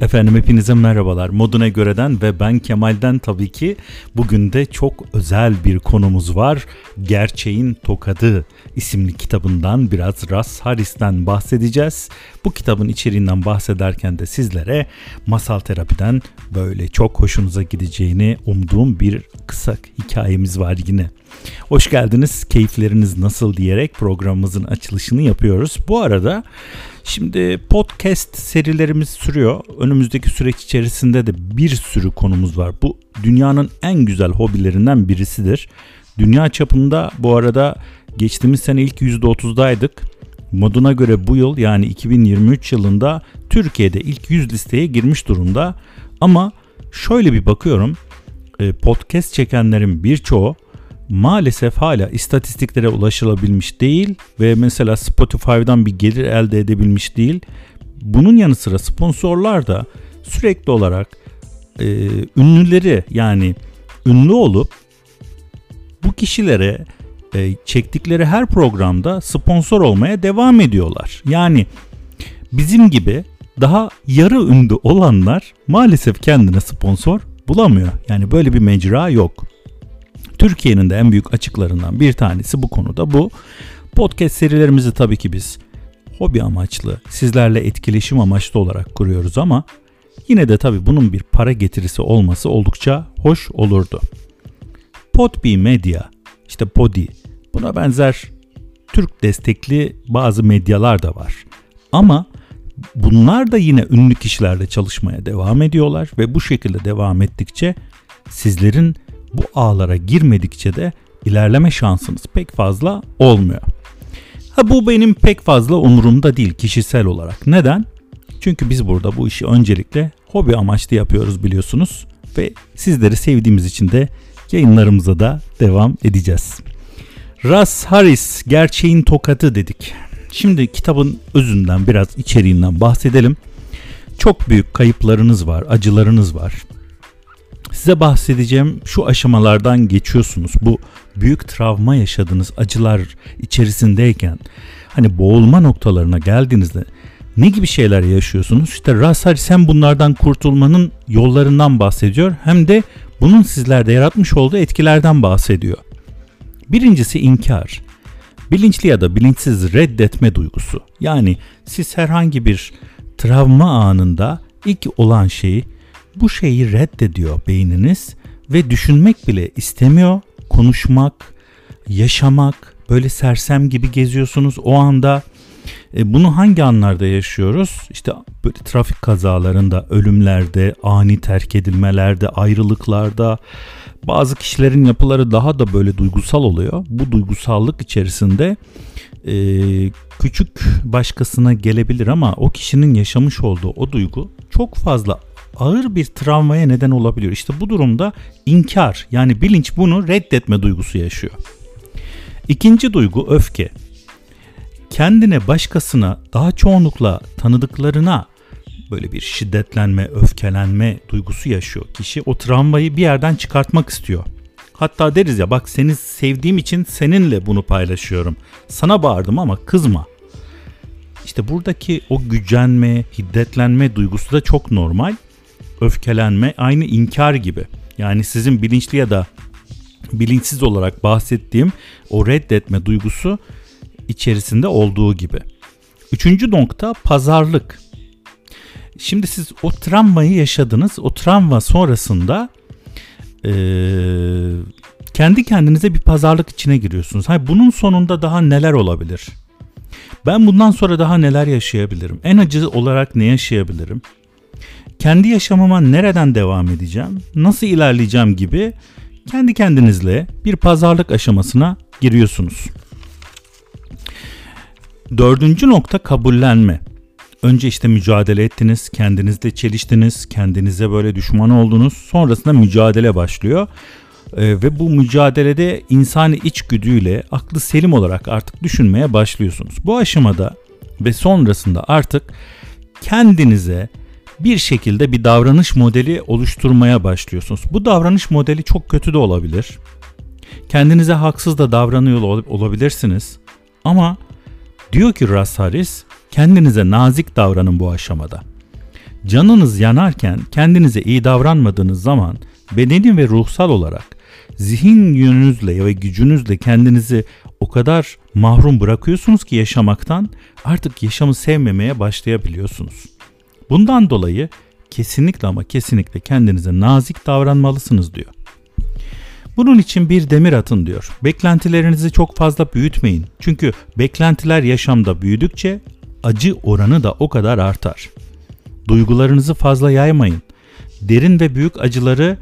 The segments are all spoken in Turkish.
Efendim hepinize merhabalar. Moduna göreden ve ben Kemal'den tabii ki bugün de çok özel bir konumuz var. Gerçeğin Tokadı isimli kitabından biraz Russ Harris'ten bahsedeceğiz. Bu kitabın içeriğinden bahsederken de sizlere masal terapiden böyle çok hoşunuza gideceğini umduğum bir kısa hikayemiz var yine. Hoş geldiniz. Keyifleriniz nasıl diyerek programımızın açılışını yapıyoruz. Bu arada Şimdi podcast serilerimiz sürüyor. Önümüzdeki süreç içerisinde de bir sürü konumuz var. Bu dünyanın en güzel hobilerinden birisidir. Dünya çapında bu arada geçtiğimiz sene ilk %30'daydık. Moduna göre bu yıl yani 2023 yılında Türkiye'de ilk 100 listeye girmiş durumda. Ama şöyle bir bakıyorum e, podcast çekenlerin birçoğu maalesef hala istatistiklere ulaşılabilmiş değil ve mesela Spotify'dan bir gelir elde edebilmiş değil. Bunun yanı sıra sponsorlar da sürekli olarak e, ünlüleri yani ünlü olup bu kişilere e, çektikleri her programda sponsor olmaya devam ediyorlar. Yani bizim gibi daha yarı ünlü olanlar maalesef kendine sponsor bulamıyor. Yani böyle bir mecra yok. Türkiye'nin de en büyük açıklarından bir tanesi bu konuda bu. Podcast serilerimizi tabii ki biz hobi amaçlı, sizlerle etkileşim amaçlı olarak kuruyoruz ama yine de tabii bunun bir para getirisi olması oldukça hoş olurdu. Podbi Media, işte Podi, buna benzer Türk destekli bazı medyalar da var. Ama bunlar da yine ünlü kişilerle çalışmaya devam ediyorlar ve bu şekilde devam ettikçe sizlerin bu ağlara girmedikçe de ilerleme şansınız pek fazla olmuyor. Ha bu benim pek fazla umurumda değil kişisel olarak. Neden? Çünkü biz burada bu işi öncelikle hobi amaçlı yapıyoruz biliyorsunuz ve sizleri sevdiğimiz için de yayınlarımıza da devam edeceğiz. Russ Harris gerçeğin tokatı dedik. Şimdi kitabın özünden biraz içeriğinden bahsedelim. Çok büyük kayıplarınız var, acılarınız var. Size bahsedeceğim şu aşamalardan geçiyorsunuz. Bu büyük travma yaşadığınız acılar içerisindeyken hani boğulma noktalarına geldiğinizde ne gibi şeyler yaşıyorsunuz? İşte Rasari sen bunlardan kurtulmanın yollarından bahsediyor. Hem de bunun sizlerde yaratmış olduğu etkilerden bahsediyor. Birincisi inkar. Bilinçli ya da bilinçsiz reddetme duygusu. Yani siz herhangi bir travma anında ilk olan şeyi bu şeyi reddediyor beyniniz ve düşünmek bile istemiyor. Konuşmak, yaşamak, böyle sersem gibi geziyorsunuz o anda. E, bunu hangi anlarda yaşıyoruz? İşte böyle trafik kazalarında, ölümlerde, ani terk edilmelerde, ayrılıklarda. Bazı kişilerin yapıları daha da böyle duygusal oluyor. Bu duygusallık içerisinde e, küçük başkasına gelebilir ama o kişinin yaşamış olduğu o duygu çok fazla ağır bir travmaya neden olabiliyor. İşte bu durumda inkar yani bilinç bunu reddetme duygusu yaşıyor. İkinci duygu öfke. Kendine başkasına daha çoğunlukla tanıdıklarına böyle bir şiddetlenme, öfkelenme duygusu yaşıyor. Kişi o travmayı bir yerden çıkartmak istiyor. Hatta deriz ya bak seni sevdiğim için seninle bunu paylaşıyorum. Sana bağırdım ama kızma. İşte buradaki o gücenme, hiddetlenme duygusu da çok normal öfkelenme aynı inkar gibi. Yani sizin bilinçli ya da bilinçsiz olarak bahsettiğim o reddetme duygusu içerisinde olduğu gibi. Üçüncü nokta pazarlık. Şimdi siz o travmayı yaşadınız. O travma sonrasında e, kendi kendinize bir pazarlık içine giriyorsunuz. Hayır, bunun sonunda daha neler olabilir? Ben bundan sonra daha neler yaşayabilirim? En acı olarak ne yaşayabilirim? Kendi yaşamıma nereden devam edeceğim, nasıl ilerleyeceğim gibi kendi kendinizle bir pazarlık aşamasına giriyorsunuz. Dördüncü nokta kabullenme. Önce işte mücadele ettiniz, kendinizle çeliştiniz, kendinize böyle düşman oldunuz. Sonrasında mücadele başlıyor. Ee, ve bu mücadelede insani içgüdüyle aklı selim olarak artık düşünmeye başlıyorsunuz. Bu aşamada ve sonrasında artık kendinize bir şekilde bir davranış modeli oluşturmaya başlıyorsunuz. Bu davranış modeli çok kötü de olabilir. Kendinize haksız da davranıyor olabilirsiniz. Ama diyor ki Russ Harris, kendinize nazik davranın bu aşamada. Canınız yanarken kendinize iyi davranmadığınız zaman bedeni ve ruhsal olarak zihin yönünüzle ve gücünüzle kendinizi o kadar mahrum bırakıyorsunuz ki yaşamaktan artık yaşamı sevmemeye başlayabiliyorsunuz. Bundan dolayı kesinlikle ama kesinlikle kendinize nazik davranmalısınız diyor. Bunun için bir demir atın diyor. Beklentilerinizi çok fazla büyütmeyin. Çünkü beklentiler yaşamda büyüdükçe acı oranı da o kadar artar. Duygularınızı fazla yaymayın. Derin ve büyük acıları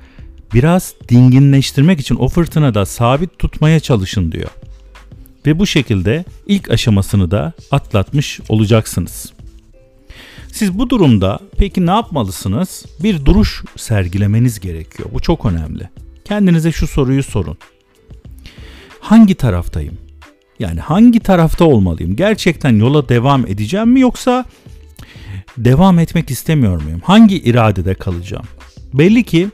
biraz dinginleştirmek için o fırtınada sabit tutmaya çalışın diyor. Ve bu şekilde ilk aşamasını da atlatmış olacaksınız. Siz bu durumda peki ne yapmalısınız? Bir duruş sergilemeniz gerekiyor. Bu çok önemli. Kendinize şu soruyu sorun. Hangi taraftayım? Yani hangi tarafta olmalıyım? Gerçekten yola devam edeceğim mi yoksa devam etmek istemiyor muyum? Hangi iradede kalacağım? Belli ki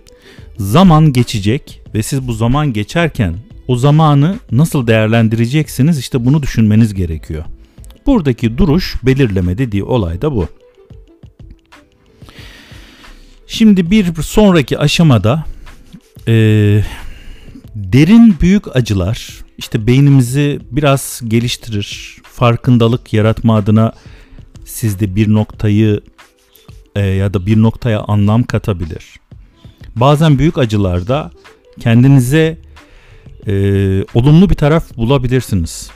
zaman geçecek ve siz bu zaman geçerken o zamanı nasıl değerlendireceksiniz işte bunu düşünmeniz gerekiyor. Buradaki duruş belirleme dediği olay da bu. Şimdi bir sonraki aşamada e, derin büyük acılar işte beynimizi biraz geliştirir, farkındalık yaratma adına sizde bir noktayı e, ya da bir noktaya anlam katabilir. Bazen büyük acılarda kendinize e, olumlu bir taraf bulabilirsiniz.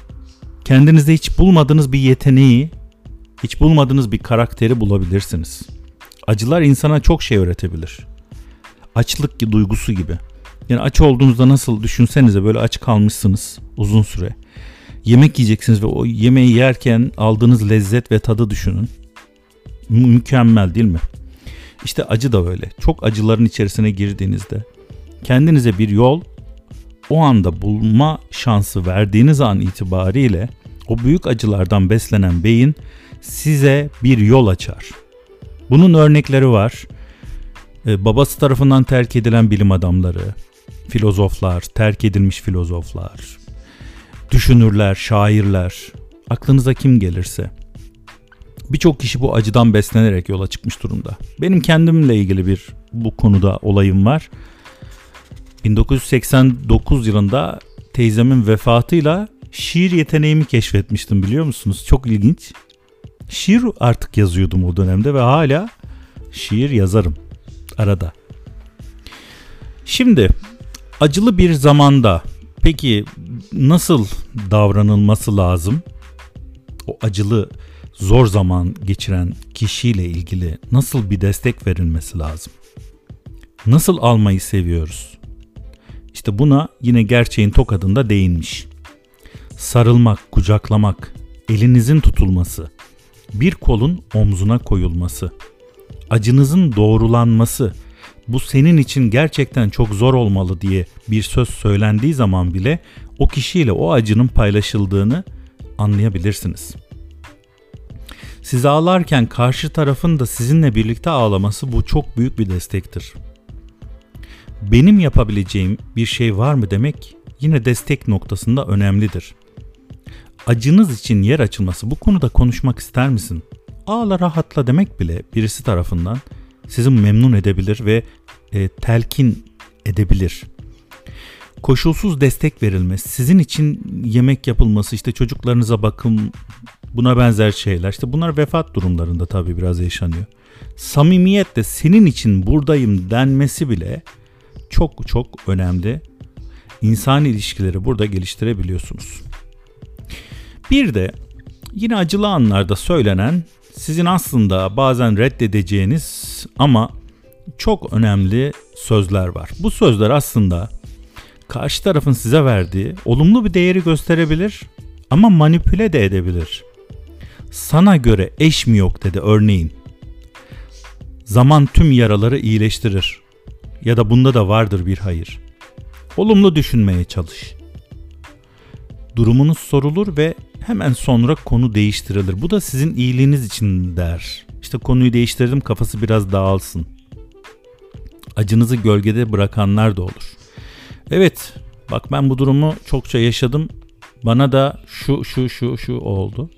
Kendinizde hiç bulmadığınız bir yeteneği, hiç bulmadığınız bir karakteri bulabilirsiniz. Acılar insana çok şey öğretebilir. Açlık duygusu gibi. Yani aç olduğunuzda nasıl düşünsenize böyle aç kalmışsınız uzun süre. Yemek yiyeceksiniz ve o yemeği yerken aldığınız lezzet ve tadı düşünün. Mü- mükemmel değil mi? İşte acı da böyle. Çok acıların içerisine girdiğinizde kendinize bir yol o anda bulma şansı verdiğiniz an itibariyle o büyük acılardan beslenen beyin size bir yol açar. Bunun örnekleri var. Ee, babası tarafından terk edilen bilim adamları, filozoflar, terk edilmiş filozoflar, düşünürler, şairler, aklınıza kim gelirse. Birçok kişi bu acıdan beslenerek yola çıkmış durumda. Benim kendimle ilgili bir bu konuda olayım var. 1989 yılında teyzemin vefatıyla şiir yeteneğimi keşfetmiştim biliyor musunuz? Çok ilginç. Şiir artık yazıyordum o dönemde ve hala şiir yazarım arada. Şimdi acılı bir zamanda peki nasıl davranılması lazım? O acılı zor zaman geçiren kişiyle ilgili nasıl bir destek verilmesi lazım? Nasıl almayı seviyoruz? İşte buna yine gerçeğin tokadında değinmiş. Sarılmak, kucaklamak, elinizin tutulması, bir kolun omzuna koyulması, acınızın doğrulanması, bu senin için gerçekten çok zor olmalı diye bir söz söylendiği zaman bile o kişiyle o acının paylaşıldığını anlayabilirsiniz. Siz ağlarken karşı tarafın da sizinle birlikte ağlaması bu çok büyük bir destektir. Benim yapabileceğim bir şey var mı demek yine destek noktasında önemlidir. Acınız için yer açılması bu konuda konuşmak ister misin? Ağla rahatla demek bile birisi tarafından sizi memnun edebilir ve e, telkin edebilir. Koşulsuz destek verilmesi, sizin için yemek yapılması, işte çocuklarınıza bakım, buna benzer şeyler. İşte bunlar vefat durumlarında tabii biraz yaşanıyor. Samimiyetle senin için buradayım denmesi bile çok çok önemli. İnsan ilişkileri burada geliştirebiliyorsunuz. Bir de yine acılı anlarda söylenen sizin aslında bazen reddedeceğiniz ama çok önemli sözler var. Bu sözler aslında karşı tarafın size verdiği olumlu bir değeri gösterebilir ama manipüle de edebilir. Sana göre eş mi yok dedi örneğin. Zaman tüm yaraları iyileştirir. Ya da bunda da vardır bir hayır. Olumlu düşünmeye çalış. Durumunuz sorulur ve hemen sonra konu değiştirilir. Bu da sizin iyiliğiniz için der. İşte konuyu değiştirdim kafası biraz dağılsın. Acınızı gölgede bırakanlar da olur. Evet bak ben bu durumu çokça yaşadım. Bana da şu şu şu şu oldu.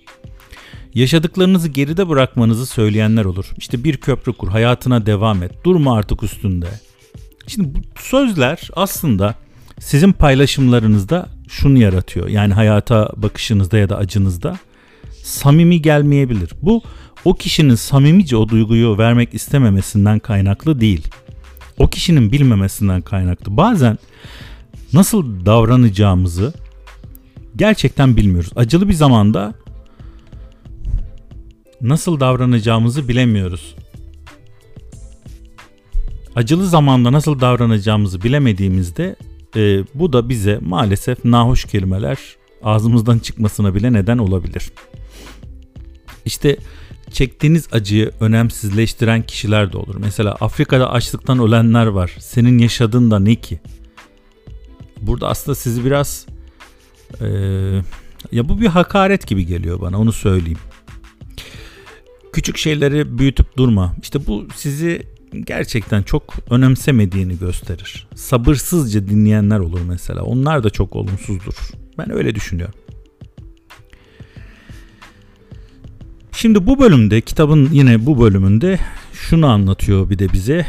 Yaşadıklarınızı geride bırakmanızı söyleyenler olur. İşte bir köprü kur, hayatına devam et, durma artık üstünde. Şimdi bu sözler aslında sizin paylaşımlarınızda şunu yaratıyor. Yani hayata bakışınızda ya da acınızda samimi gelmeyebilir. Bu o kişinin samimice o duyguyu vermek istememesinden kaynaklı değil. O kişinin bilmemesinden kaynaklı. Bazen nasıl davranacağımızı gerçekten bilmiyoruz. Acılı bir zamanda nasıl davranacağımızı bilemiyoruz. Acılı zamanda nasıl davranacağımızı bilemediğimizde e, bu da bize maalesef nahoş kelimeler ağzımızdan çıkmasına bile neden olabilir. İşte çektiğiniz acıyı önemsizleştiren kişiler de olur. Mesela Afrika'da açlıktan ölenler var. Senin yaşadığın da ne ki? Burada aslında sizi biraz e, ya bu bir hakaret gibi geliyor bana onu söyleyeyim. Küçük şeyleri büyütüp durma. İşte bu sizi gerçekten çok önemsemediğini gösterir. Sabırsızca dinleyenler olur mesela. Onlar da çok olumsuzdur. Ben öyle düşünüyorum. Şimdi bu bölümde kitabın yine bu bölümünde şunu anlatıyor bir de bize.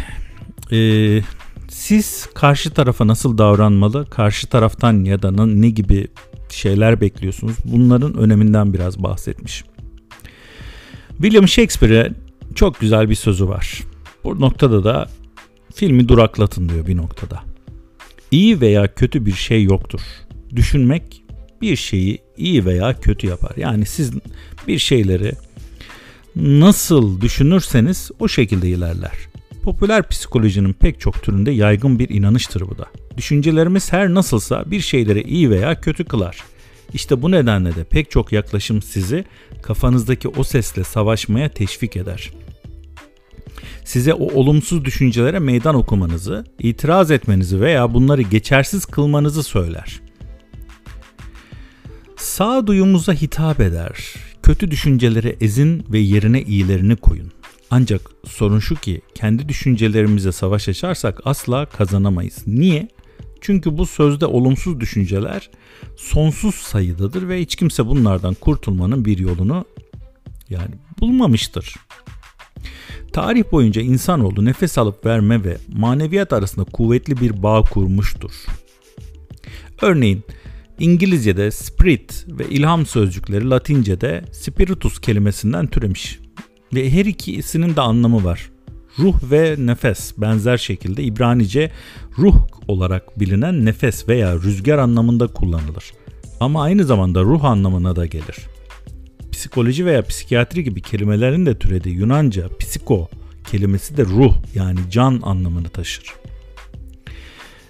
Ee, siz karşı tarafa nasıl davranmalı, karşı taraftan ya da ne gibi şeyler bekliyorsunuz bunların öneminden biraz bahsetmiş. William Shakespeare'e çok güzel bir sözü var. Bu noktada da filmi duraklatın diyor bir noktada. İyi veya kötü bir şey yoktur. Düşünmek bir şeyi iyi veya kötü yapar. Yani siz bir şeyleri nasıl düşünürseniz o şekilde ilerler. Popüler psikolojinin pek çok türünde yaygın bir inanıştır bu da. Düşüncelerimiz her nasılsa bir şeyleri iyi veya kötü kılar. İşte bu nedenle de pek çok yaklaşım sizi kafanızdaki o sesle savaşmaya teşvik eder. Size o olumsuz düşüncelere meydan okumanızı, itiraz etmenizi veya bunları geçersiz kılmanızı söyler. Sağduyumuza hitap eder. Kötü düşüncelere ezin ve yerine iyilerini koyun. Ancak sorun şu ki kendi düşüncelerimize savaş açarsak asla kazanamayız. Niye? Çünkü bu sözde olumsuz düşünceler sonsuz sayıdadır ve hiç kimse bunlardan kurtulmanın bir yolunu yani bulmamıştır. Tarih boyunca insanoğlu nefes alıp verme ve maneviyat arasında kuvvetli bir bağ kurmuştur. Örneğin İngilizce'de spirit ve ilham sözcükleri Latince'de spiritus kelimesinden türemiş. Ve her ikisinin de anlamı var. Ruh ve nefes benzer şekilde İbranice ruh olarak bilinen nefes veya rüzgar anlamında kullanılır. Ama aynı zamanda ruh anlamına da gelir. Psikoloji veya psikiyatri gibi kelimelerin de türediği Yunanca psiko kelimesi de ruh yani can anlamını taşır.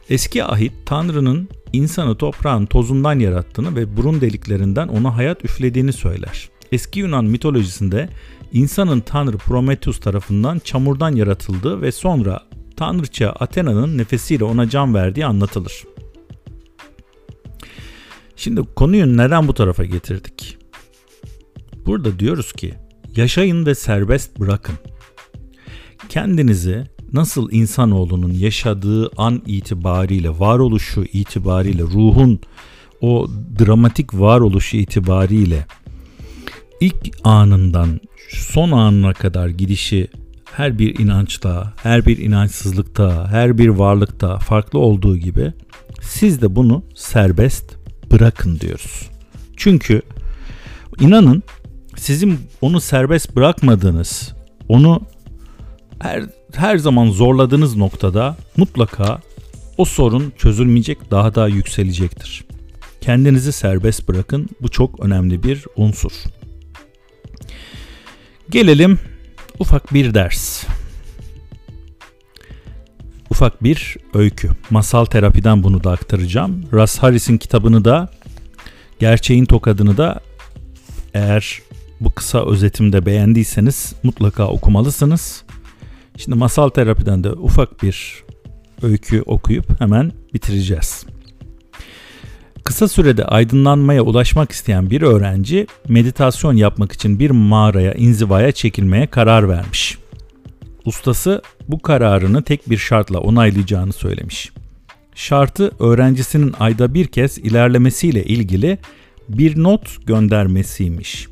Eski ahit Tanrı'nın insanı toprağın tozundan yarattığını ve burun deliklerinden ona hayat üflediğini söyler. Eski Yunan mitolojisinde insanın tanrı Prometheus tarafından çamurdan yaratıldığı ve sonra tanrıça Athena'nın nefesiyle ona can verdiği anlatılır. Şimdi konuyu neden bu tarafa getirdik? Burada diyoruz ki yaşayın ve serbest bırakın. Kendinizi nasıl insanoğlunun yaşadığı an itibariyle, varoluşu itibariyle, ruhun o dramatik varoluşu itibariyle ilk anından son anına kadar gidişi her bir inançta, her bir inançsızlıkta, her bir varlıkta farklı olduğu gibi siz de bunu serbest bırakın diyoruz. Çünkü inanın sizin onu serbest bırakmadığınız, onu her her zaman zorladığınız noktada mutlaka o sorun çözülmeyecek, daha da yükselecektir. Kendinizi serbest bırakın. Bu çok önemli bir unsur. Gelelim ufak bir ders. Ufak bir öykü. Masal terapiden bunu da aktaracağım. Russ Harris'in kitabını da Gerçeğin Tokadını da eğer bu kısa özetimde beğendiyseniz mutlaka okumalısınız. Şimdi masal terapiden de ufak bir öykü okuyup hemen bitireceğiz. Kısa sürede aydınlanmaya ulaşmak isteyen bir öğrenci meditasyon yapmak için bir mağaraya, inzivaya çekilmeye karar vermiş. Ustası bu kararını tek bir şartla onaylayacağını söylemiş. Şartı öğrencisinin ayda bir kez ilerlemesiyle ilgili bir not göndermesiymiş.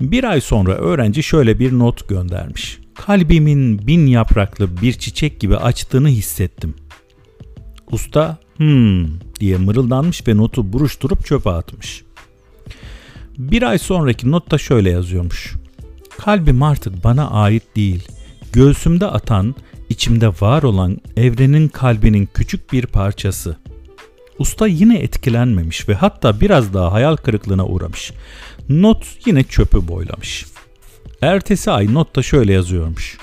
Bir ay sonra öğrenci şöyle bir not göndermiş. Kalbimin bin yapraklı bir çiçek gibi açtığını hissettim. Usta hmm diye mırıldanmış ve notu buruşturup çöpe atmış. Bir ay sonraki notta şöyle yazıyormuş. Kalbim artık bana ait değil. Göğsümde atan, içimde var olan evrenin kalbinin küçük bir parçası. Usta yine etkilenmemiş ve hatta biraz daha hayal kırıklığına uğramış. Not yine çöpü boylamış. Ertesi ay notta şöyle yazıyormuş.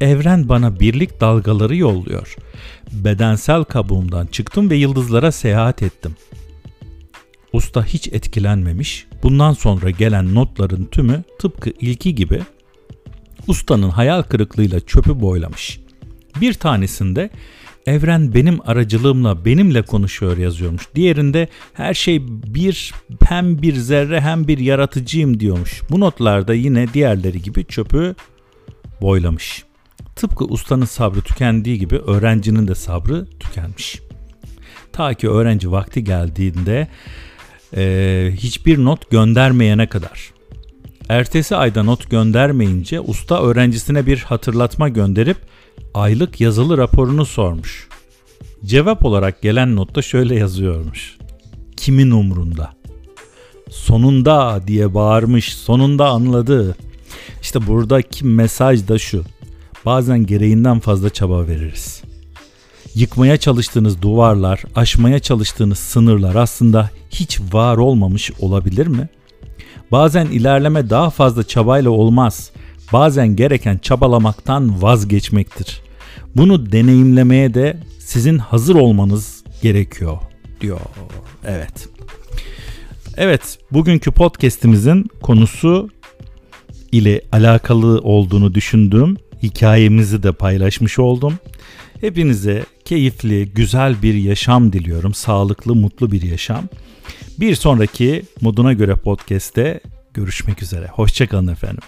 Evren bana birlik dalgaları yolluyor. Bedensel kabuğumdan çıktım ve yıldızlara seyahat ettim. Usta hiç etkilenmemiş. Bundan sonra gelen notların tümü tıpkı ilki gibi ustanın hayal kırıklığıyla çöpü boylamış. Bir tanesinde evren benim aracılığımla benimle konuşuyor yazıyormuş. Diğerinde her şey bir hem bir zerre hem bir yaratıcıyım diyormuş. Bu notlarda yine diğerleri gibi çöpü boylamış. Tıpkı ustanın sabrı tükendiği gibi öğrencinin de sabrı tükenmiş. Ta ki öğrenci vakti geldiğinde e, hiçbir not göndermeyene kadar. Ertesi ayda not göndermeyince usta öğrencisine bir hatırlatma gönderip aylık yazılı raporunu sormuş. Cevap olarak gelen notta şöyle yazıyormuş. Kimin umrunda? Sonunda diye bağırmış, sonunda anladı. İşte buradaki mesaj da şu. Bazen gereğinden fazla çaba veririz. Yıkmaya çalıştığınız duvarlar, aşmaya çalıştığınız sınırlar aslında hiç var olmamış olabilir mi? Bazen ilerleme daha fazla çabayla olmaz. Bazen gereken çabalamaktan vazgeçmektir. Bunu deneyimlemeye de sizin hazır olmanız gerekiyor diyor. Evet. Evet, bugünkü podcast'imizin konusu ile alakalı olduğunu düşündüğüm hikayemizi de paylaşmış oldum. Hepinize keyifli, güzel bir yaşam diliyorum. Sağlıklı, mutlu bir yaşam. Bir sonraki Moduna Göre Podcast'te görüşmek üzere. Hoşçakalın efendim.